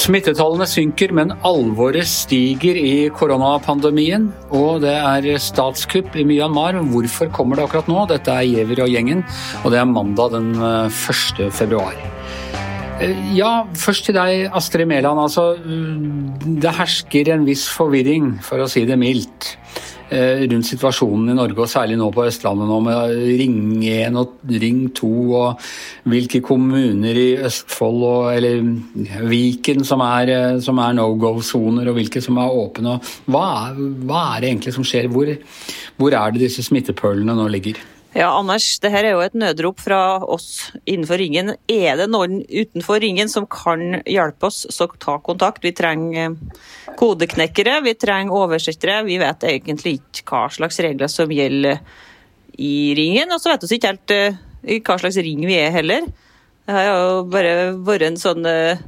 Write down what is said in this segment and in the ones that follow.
Smittetallene synker, men alvoret stiger i koronapandemien. Og det er statskupp i Myanmar. Hvorfor kommer det akkurat nå? Dette er Giæver og gjengen, og det er mandag den 1. Eh, februar. Eh, ja, først til deg, Astrid Mæland. Altså, det hersker en viss forvirring, for å si det mildt. Eh, rundt situasjonen i Norge, og særlig nå på Østlandet nå med Ring 1 og Ring 2, og hvilke kommuner i Østfold og, eller Viken som er, eh, er no go-soner, og hvilke som er åpne. Hva, hva, er det egentlig som skjer? Hvor, hvor er det disse smittepølene nå ligger? Ja, Anders, det her er jo et nødrop fra oss innenfor ringen. Er det noen utenfor ringen som kan hjelpe oss, så ta kontakt. Vi trenger eh, kodeknekkere, vi trenger oversettere. Vi vet egentlig ikke hva slags regler som gjelder i ringen, og så vet vi ikke helt uh, hva slags ring vi er heller. Det har jo bare vært en sånn uh,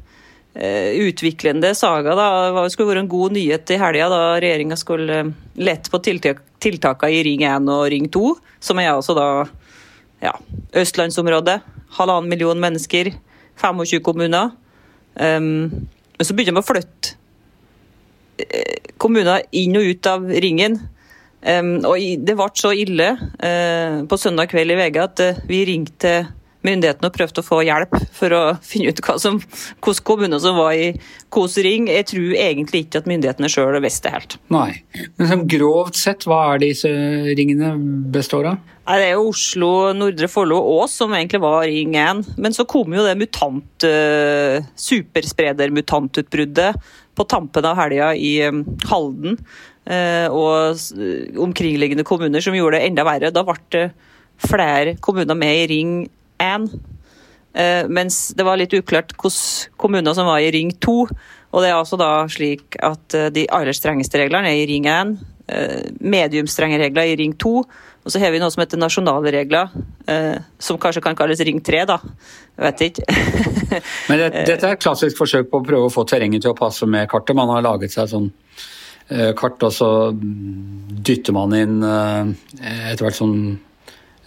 utviklende saga. da. Det skulle vært en god nyhet i helga da regjeringa skulle lette på tiltak, tiltakene i Ring 1 og Ring 2 som er altså da ja, østlandsområdet. Halvannen million mennesker, 25 kommuner. Um, men så begynner de å flytte eh, kommuner inn og ut av ringen. Um, og det ble så ille uh, på søndag kveld i VG at uh, vi ringte myndighetene og prøvde å få hjelp for å finne ut hva som, hvilke kommuner som var i hvilken ring. Jeg tror egentlig ikke at myndighetene sjøl visste helt. Nei, Men som grovt sett, hva er disse ringene består av? Det er jo Oslo, Nordre Follo og Ås som egentlig var ring 1. Men så kom jo det mutant, uh, superspreder-mutantutbruddet på tampen av helga i um, Halden. Uh, og omkringliggende kommuner som gjorde det enda verre. Da ble det flere kommuner med i Ring 1. Eh, mens det var litt uklart hvilke kommuner som var i Ring 2. Og det er altså da slik at eh, de aller strengeste reglene er i Ring 1, eh, mediumstrenge regler i Ring 2. Og så har vi noe som heter nasjonale regler, som kanskje kan kalles Ring 3, da. Jeg vet ikke. Men det, dette er et klassisk forsøk på å prøve å få terrenget til å passe med kartet. Man har laget seg sånn kart, og så dytter man inn etter hvert sånn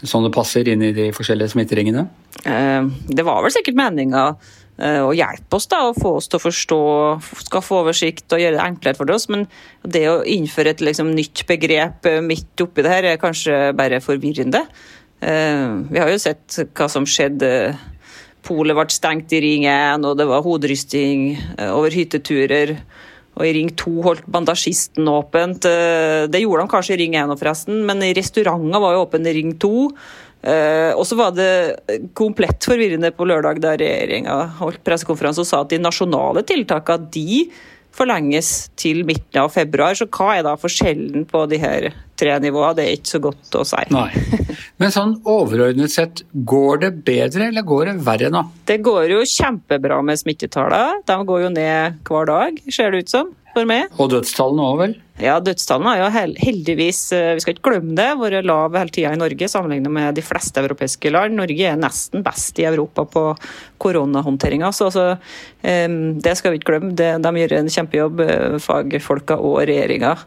sånn det passer inn i de forskjellige smitteringene? Eh, det var vel sikkert meninga eh, å hjelpe oss da, å få oss til å forstå, skaffe oversikt og gjøre det enklere for oss. Men det å innføre et liksom, nytt begrep eh, midt oppi det her er kanskje bare forvirrende. Vi har jo sett hva som skjedde. Polet ble stengt i Ring 1, og det var hoderysting over hytteturer. Og I Ring 2 holdt bandasjisten åpent. Eh, det gjorde han kanskje i Ring 1 forresten, men restauranten var jo åpen i Ring 2. Eh, og så var det komplett forvirrende på lørdag da regjeringa holdt pressekonferanse og sa at de nasjonale tiltakene de forlenges til midten av februar. Så hva er da forskjellen på de her tre nivåene? Det er ikke så godt å si. Nei. Men sånn overordnet sett, går det bedre eller går det verre nå? Det går jo kjempebra med smittetallene. De går jo ned hver dag, ser det ut som for meg. Og dødstallene òg, vel? Ja, dødstallene har jo heldigvis, eh, vi skal ikke glemme det, vært lave hele tida i Norge sammenlignet med de fleste europeiske land. Norge er nesten best i Europa på koronahåndteringa. Så altså, det skal vi ikke glemme. de gjør en kjempejobb, eh, fagfolka og regjeringa.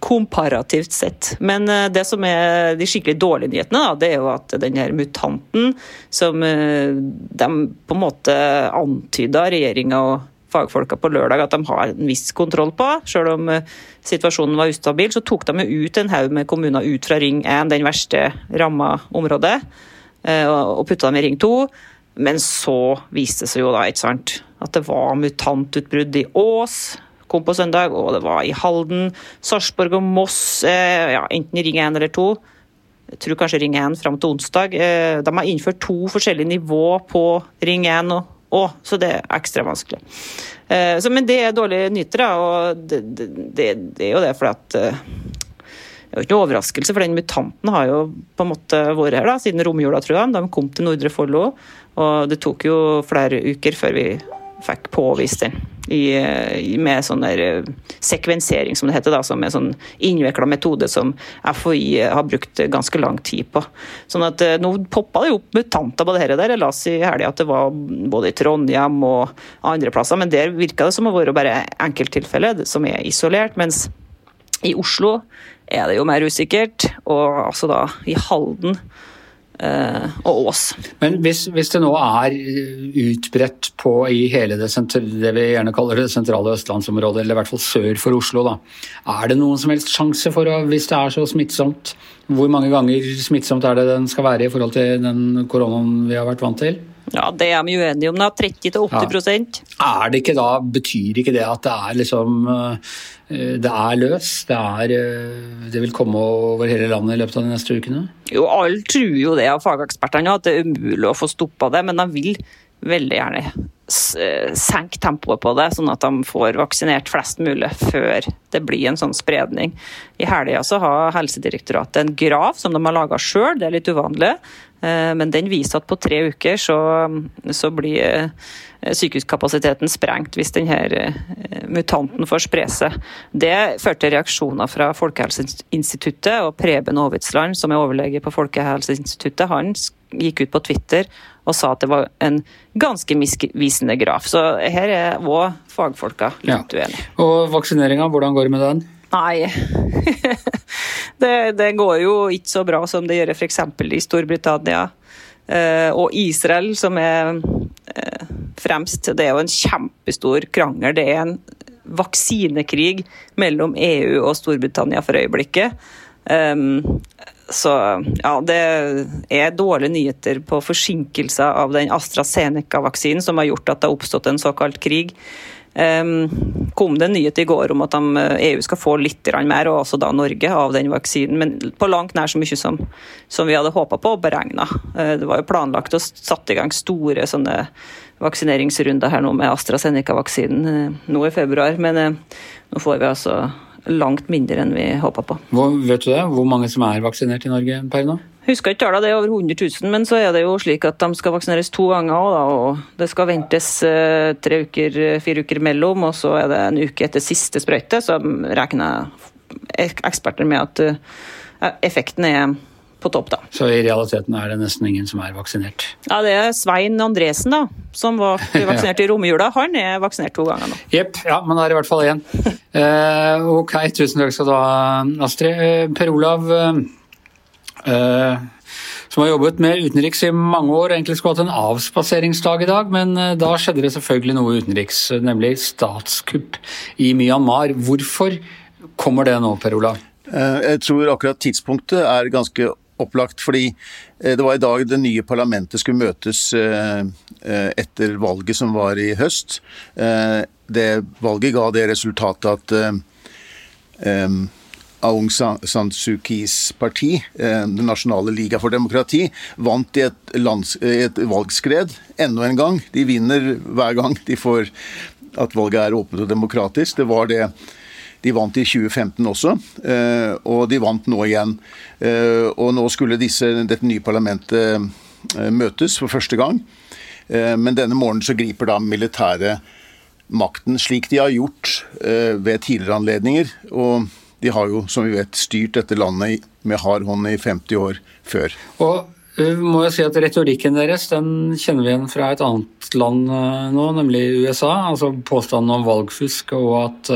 Komparativt sett. Men eh, det som er de skikkelig dårlige nyhetene, da, det er jo at den her mutanten som de på en måte antyda regjeringa og fagfolka på lørdag at de har en viss kontroll på. Selv om eh, situasjonen var ustabil, så tok de ut en haug med kommuner ut fra Ring 1, den verste ramma området, eh, og putta dem i Ring 2. Men så viste det seg jo da, ikke sant, at det var mutantutbrudd i Ås. Kom på søndag, og det var i Halden, Sarpsborg og Moss, eh, ja, enten i Ring 1 eller 2. Jeg tror kanskje Ring 1 fram til onsdag. De har innført to forskjellige nivå på Ring 1 og òg, så det er ekstra vanskelig. Eh, så, men det er dårlige nyheter, og det, det, det, er jo det fordi at eh, det er jo ikke overraskelse, for den mutanten har jo på en måte vært her da, siden romjula, tror jeg. De kom til Nordre Follo, og det tok jo flere uker før vi fikk påvist den. I, med sånn der eh, sekvensering, som det heter, da, som en sånn innvikla metode som FHI har brukt ganske lang tid på. Sånn at eh, Nå poppa det jo opp mutanter på det her der. Jeg leste i helga at det var både i Trondheim og andre plasser, men der virka det som å være bare enkelttilfeller som er isolert. mens I Oslo er det jo mer usikkert, og altså da i Halden eh, og Ås. Men hvis, hvis, det nå er utbredt på i hele det, det, vi gjerne kaller det sentrale østlandsområdet, eller i hvert fall sør for Oslo, da, er det noen som helst sjanse for å, hvis det er så smittsomt, hvor mange ganger smittsomt er det den skal være i forhold til den koronaen vi har vært vant til? Ja, Det er vi uenige om. da, 30-80 ja. Er det ikke da, Betyr ikke det at det er liksom eh, det er løs? Det, er, eh, det vil komme over hele landet i løpet av de neste ukene? Jo, Alle tror jo det av fagekspertene, at det er umulig å få stoppa det. Men de vil veldig gjerne eh, senke tempoet på det, sånn at de får vaksinert flest mulig før det blir en sånn spredning. I helga har Helsedirektoratet en grav som de har laga sjøl, det er litt uvanlig. Eh, men den viser at på tre uker så, så blir eh, sykehuskapasiteten sprengt hvis denne eh, mutanten får spre seg. Det førte til reaksjoner fra Folkehelseinstituttet og Preben Aavitsland, som er overlege på Folkehelseinstituttet. Han gikk ut på Twitter og sa at det var en ganske misvisende graf. Så her er òg fagfolka litt ja. uenige. Og vaksineringa, hvordan går det med den? Nei. det, det, går jo ikke så bra som det gjør f.eks. i Storbritannia. Eh, og Israel, som er eh, fremst. Det er jo en kjempestor krangel. Det er en vaksinekrig mellom EU og Storbritannia for øyeblikket. Um, så ja, det er dårlige nyheter på forsinkelser av den AstraZeneca-vaksinen som har gjort at det har oppstått en såkalt krig. Um, kom det en nyhet i går om at de, EU eh, e skal få litt mer, og også da Norge, av den vaksinen. Men på langt nær så mye som, som vi hadde håpa på og beregna. Uh, det var jo planlagt å satt i gang store sånne vaksineringsrunder her nå med AstraZeneca-vaksinen uh, nå i februar. Men uh, nå får vi altså langt mindre enn vi håpa på. Hvor, vet du det? Hvor mange som er vaksinert i Norge per nå? Husker ikke tallene, det er over 100 000, men så er det jo slik at de skal vaksineres to ganger òg, og det skal ventes eh, tre uker, fire uker mellom, og så er det en uke etter siste sprøyte. Så regner eksperter med at eh, effekten er på topp, da. Så i realiteten er det nesten ingen som er vaksinert? Ja, det er Svein Andresen, da, som var vaksinert i romjula. Han er vaksinert to ganger nå. Jepp, ja, men da er det i hvert fall én. uh, ok, tusen takk skal du ha, Astrid. Per Olav. Uh, Eh, som har jobbet med utenriks i mange år egentlig skulle hatt en avspaseringsdag i dag, men eh, da skjedde det selvfølgelig noe utenriks, nemlig statskupp i Myanmar. Hvorfor kommer det nå, Per Olav? Eh, jeg tror akkurat tidspunktet er ganske opplagt, fordi det var i dag det nye parlamentet skulle møtes etter valget som var i høst. Det valget ga det resultatet at Aung San Suu Kyis parti, eh, Den nasjonale liga for demokrati, vant i et, lands, et valgskred enda en gang. De vinner hver gang de får at valget er åpent og demokratisk. Det var det de vant i 2015 også, eh, og de vant nå igjen. Eh, og nå skulle disse, dette nye parlamentet møtes for første gang. Men denne morgenen så griper da militæret makten, slik de har gjort ved tidligere anledninger. og de har jo, som vi vet, styrt dette landet med hard hånd i 50 år før. Og må jeg si at Retorikken deres den kjenner vi igjen fra et annet land nå, nemlig USA. altså Påstanden om valgfusk og at,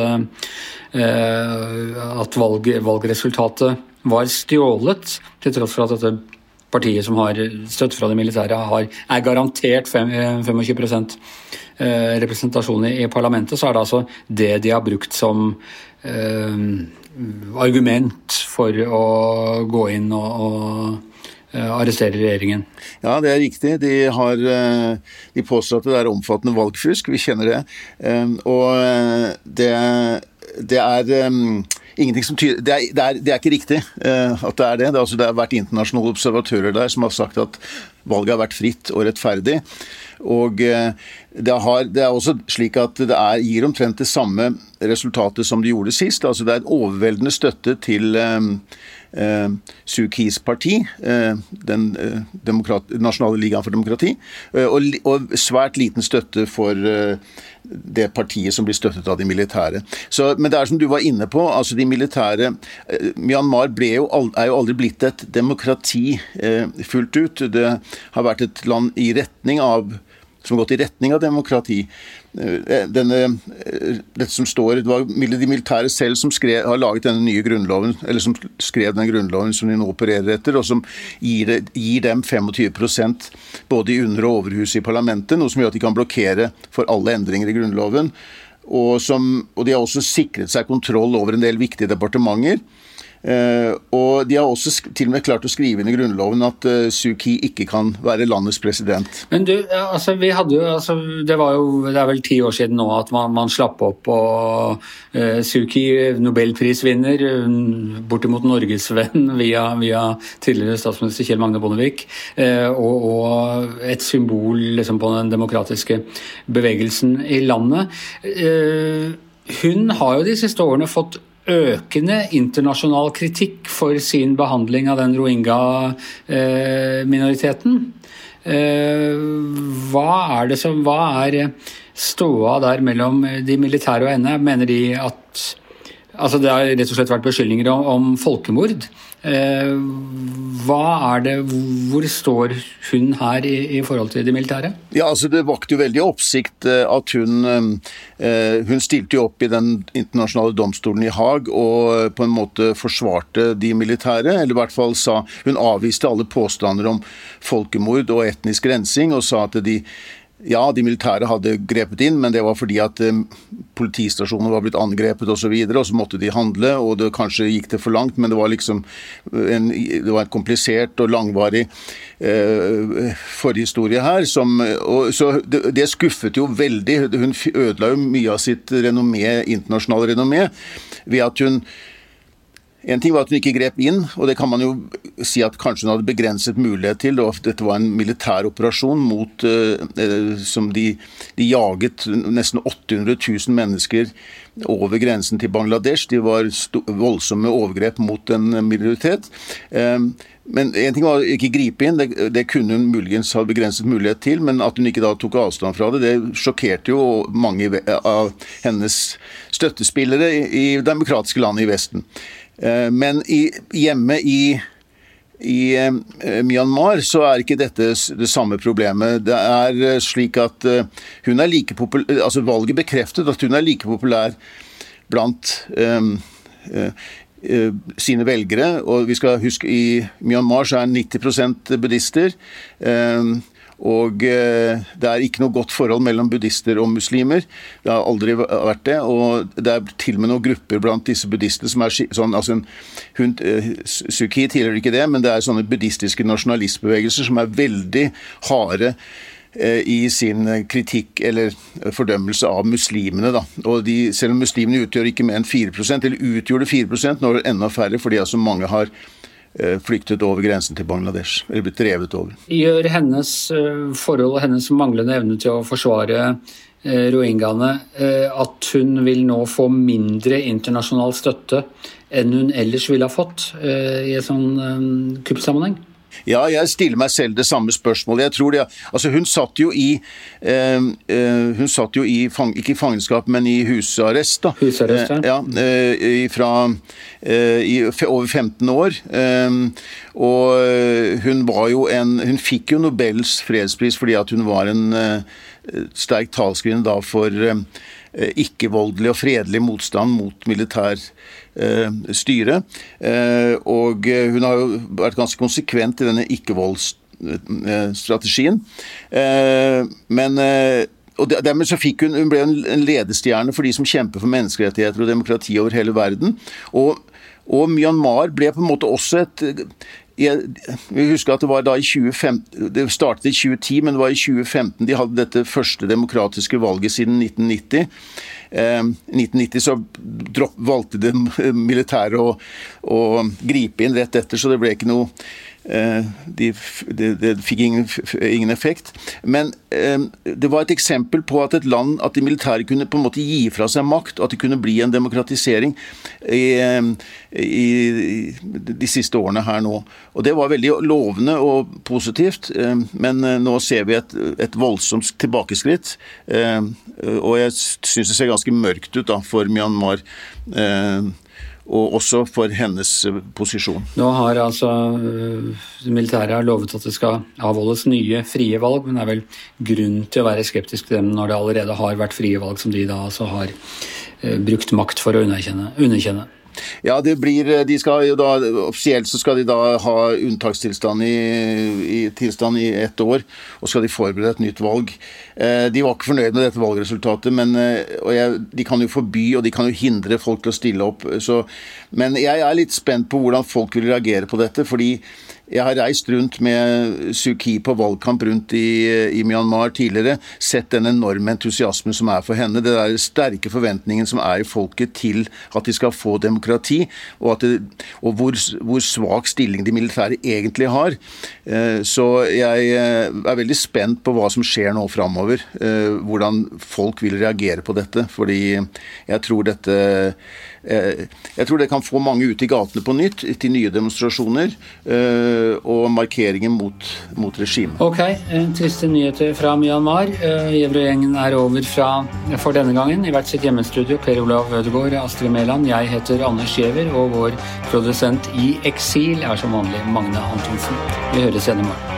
at valg, valgresultatet var stjålet, til tross for at dette partiet som har støtte fra det militære, har, er garantert 25% representasjon i parlamentet, så er det altså det de har brukt som argument for å gå inn og, eh, arrestere regjeringen. Ja, det er riktig. De, har, eh, de påstår at det er omfattende valgfusk. Vi kjenner det. Eh, og det, det er ingenting som tyder det er, det, er, det er, ikke riktig at det er det. Det, altså, det har vært internasjonale observatører der som har sagt at valget har vært fritt og rettferdig. Og uh, det, har, det, er også slik at det er, gir omtrent det samme resultatet som det gjorde sist. Altså det er en overveldende støtte til um, uh, Suu parti, eh, den uh, nasjonale ligaen for demokrati, og, og, svært liten støtte for det partiet som blir støttet av de militære. Så, men det er som du var inne på, altså de militære Myanmar jo, er jo aldri blitt et demokrati fullt ut. Det har vært et land i retning av som har gått i retning av demokrati. Denne, dette som står, Det var de militære selv som skrev, har laget denne nye grunnloven, eller som skrev den grunnloven som de nå opererer etter, og som gir, gir dem 25% både i under- og overhuset i parlamentet, noe som gjør at de kan blokkere for alle endringer i grunnloven. Og, som, og de har også sikret seg kontroll over en del viktige departementer. Uh, og de har også til og med klart å skrive inn i Grunnloven at uh, Suu Kyi ikke kan være landets president. Men du, altså vi hadde jo, altså, Det var jo, det er vel ti år siden nå at man, man slapp opp og uh, Suu Kyi, nobelprisvinner, bortimot norgesvenn via, via tidligere statsminister Kjell Magne Bondevik, uh, og, og, et symbol liksom, på den demokratiske bevegelsen i landet. hun har jo de siste årene fått økende internasjonal kritikk for sin behandling av den rohingya-minoriteten. Eh, hva er det som Hva er ståa der mellom de militære og henne? Mener de at Altså Det har rett og slett vært beskyldninger om folkemord. Eh, hva er det, Hvor står hun her i, i, forhold til de militære? Ja, altså Det vakte jo veldig oppsikt eh, at hun eh, Hun stilte jo opp i den internasjonale domstolen i Haag og på en måte forsvarte de militære. Eller i hvert fall sa Hun avviste alle påstander om folkemord og etnisk rensing og sa at de ja, de militære hadde grepet inn, men det var fordi at politistasjonene politistasjoner var blitt angrepet osv., og, så videre, og så måtte de handle. og det Kanskje gikk det for langt, men det var liksom en, det var en komplisert og langvarig eh, forhistorie her. Som, og, så det, det, skuffet jo veldig. Hun ødela jo mye av sitt renommé, internasjonale renommé ved at hun en ting var at hun ikke grep inn, og det kan man jo si at kanskje hun hadde begrenset mulighet til. Og Dette var en militær operasjon mot, eh, som de, de, jaget nesten 800 000 mennesker over grensen til Bangladesh. De var voldsomme overgrep mot en minoritet. Eh, men en ting var å ikke gripe inn, det, det, kunne hun muligens ha begrenset mulighet til. Men at hun ikke da tok avstand fra det, det sjokkerte jo mange av hennes støttespillere i, i demokratiske land i Vesten. Eh, men i, hjemme i, i eh, Myanmar så er ikke dette det samme problemet. Det er eh, slik at hun er like populær, altså Valget bekreftet at hun er like populær blant um, uh, sine velgere. og vi skal huske I Myanmar så er 90 buddhister. Og eh, det er ikke noe godt forhold mellom buddhister og muslimer. Det har aldri vært det. Og det er til og med noen grupper blant disse buddhistene som er sånn altså hun, eh, tilhører ikke det, men det er sånne buddhistiske nasjonalistbevegelser som er veldig harde eh, i sin kritikk eller fordømmelse av muslimene. Da. Og de, selv om muslimene utgjør ikke mer enn 4% eller utgjorde 4 nå er det enda færre fordi altså mange har flyktet over grensen til Bangladesh, eller blitt drevet over. Gjør hennes eh, forhold og hennes manglende evne til å forsvare eh, rohingyaene at hun vil nå få mindre internasjonal støtte enn hun ellers ville ha fått i en sånn kuppsammenheng? Ja, jeg stiller meg selv det samme spørsmålet. Jeg tror det, altså Hun satt jo i eh, Hun satt jo i, ikke i fangenskap, men i husarrest. da. Husarrest, ja. Eh, fra, eh, i over 15 år. Ehm, og hun var jo en Hun fikk jo Nobels fredspris fordi at hun var en eh, sterk talskvinne da for eh, ikke-voldelig og fredelig motstand mot militær Eh, styre. Eh, og hun har jo vært ganske konsekvent i denne ikke-voldsstrategien. Eh, men og dermed så fikk hun, hun ble en ledestjerne for de som kjemper for menneskerettigheter og demokrati over hele verden. Og, og Myanmar ble på en måte også et jeg husker at Det var da i 2015, det startet i 2010, men det var i 2015 de hadde dette første demokratiske valget siden 1990. Eh, 1990 så dropp, valgte det militære å, å gripe inn rett etter, så det ble ikke noe de, de, de fikk ingen, ingen, effekt. Men eh, det var et eksempel på at et land, at de militære kunne på en måte gi fra seg makt, og at det kunne bli en demokratisering i, eh, i de siste årene her nå. Og Det var veldig lovende og positivt, men nå ser vi et, et voldsomt tilbakeskritt. Og jeg syns det ser ganske mørkt ut da for Myanmar og også for hennes posisjon. Nå har altså militæret lovet at det skal avholdes nye frie valg, men det er vel grunn til å være skeptisk til dem når det allerede har vært frie valg som de da altså har brukt makt for å underkjenne. underkjenne. Ja, det blir, de skal jo da, Offisielt så skal de da ha unntakstilstand i, i, tilstand i ett år, og skal de forberede et nytt valg. Eh, de var ikke fornøyd med dette valgresultatet, men eh, jeg, de kan jo forby og de kan jo hindre folk til å stille opp. Så, men jeg er litt spent på hvordan folk vil reagere på dette. fordi jeg har reist rundt med Suu Kyi på valgkamp rundt i, i, Myanmar tidligere. Sett den enorme entusiasmen som er for henne. Det der sterke forventningen som er i folket til at de skal få demokrati. Og, det, og hvor, hvor, svak stilling de militære egentlig har. Eh, så jeg eh, er veldig spent på hva som skjer nå framover. Eh, hvordan folk vil reagere på dette. Fordi jeg tror dette jeg tror det kan få mange ut i gatene på nytt, til nye demonstrasjoner eh, og markeringer mot, mot regimet. Ok, triste nyheter fra Myanmar. Eh, Gjevrøy-gjengen er over fra, for denne gangen. I hvert sitt hjemmestudio, Per Olav Ødegaard, Astrid Mæland. Jeg heter Anders Giæver, og vår produsent i eksil er som vanlig Magne Antonsen. Vi høres igjen i morgen.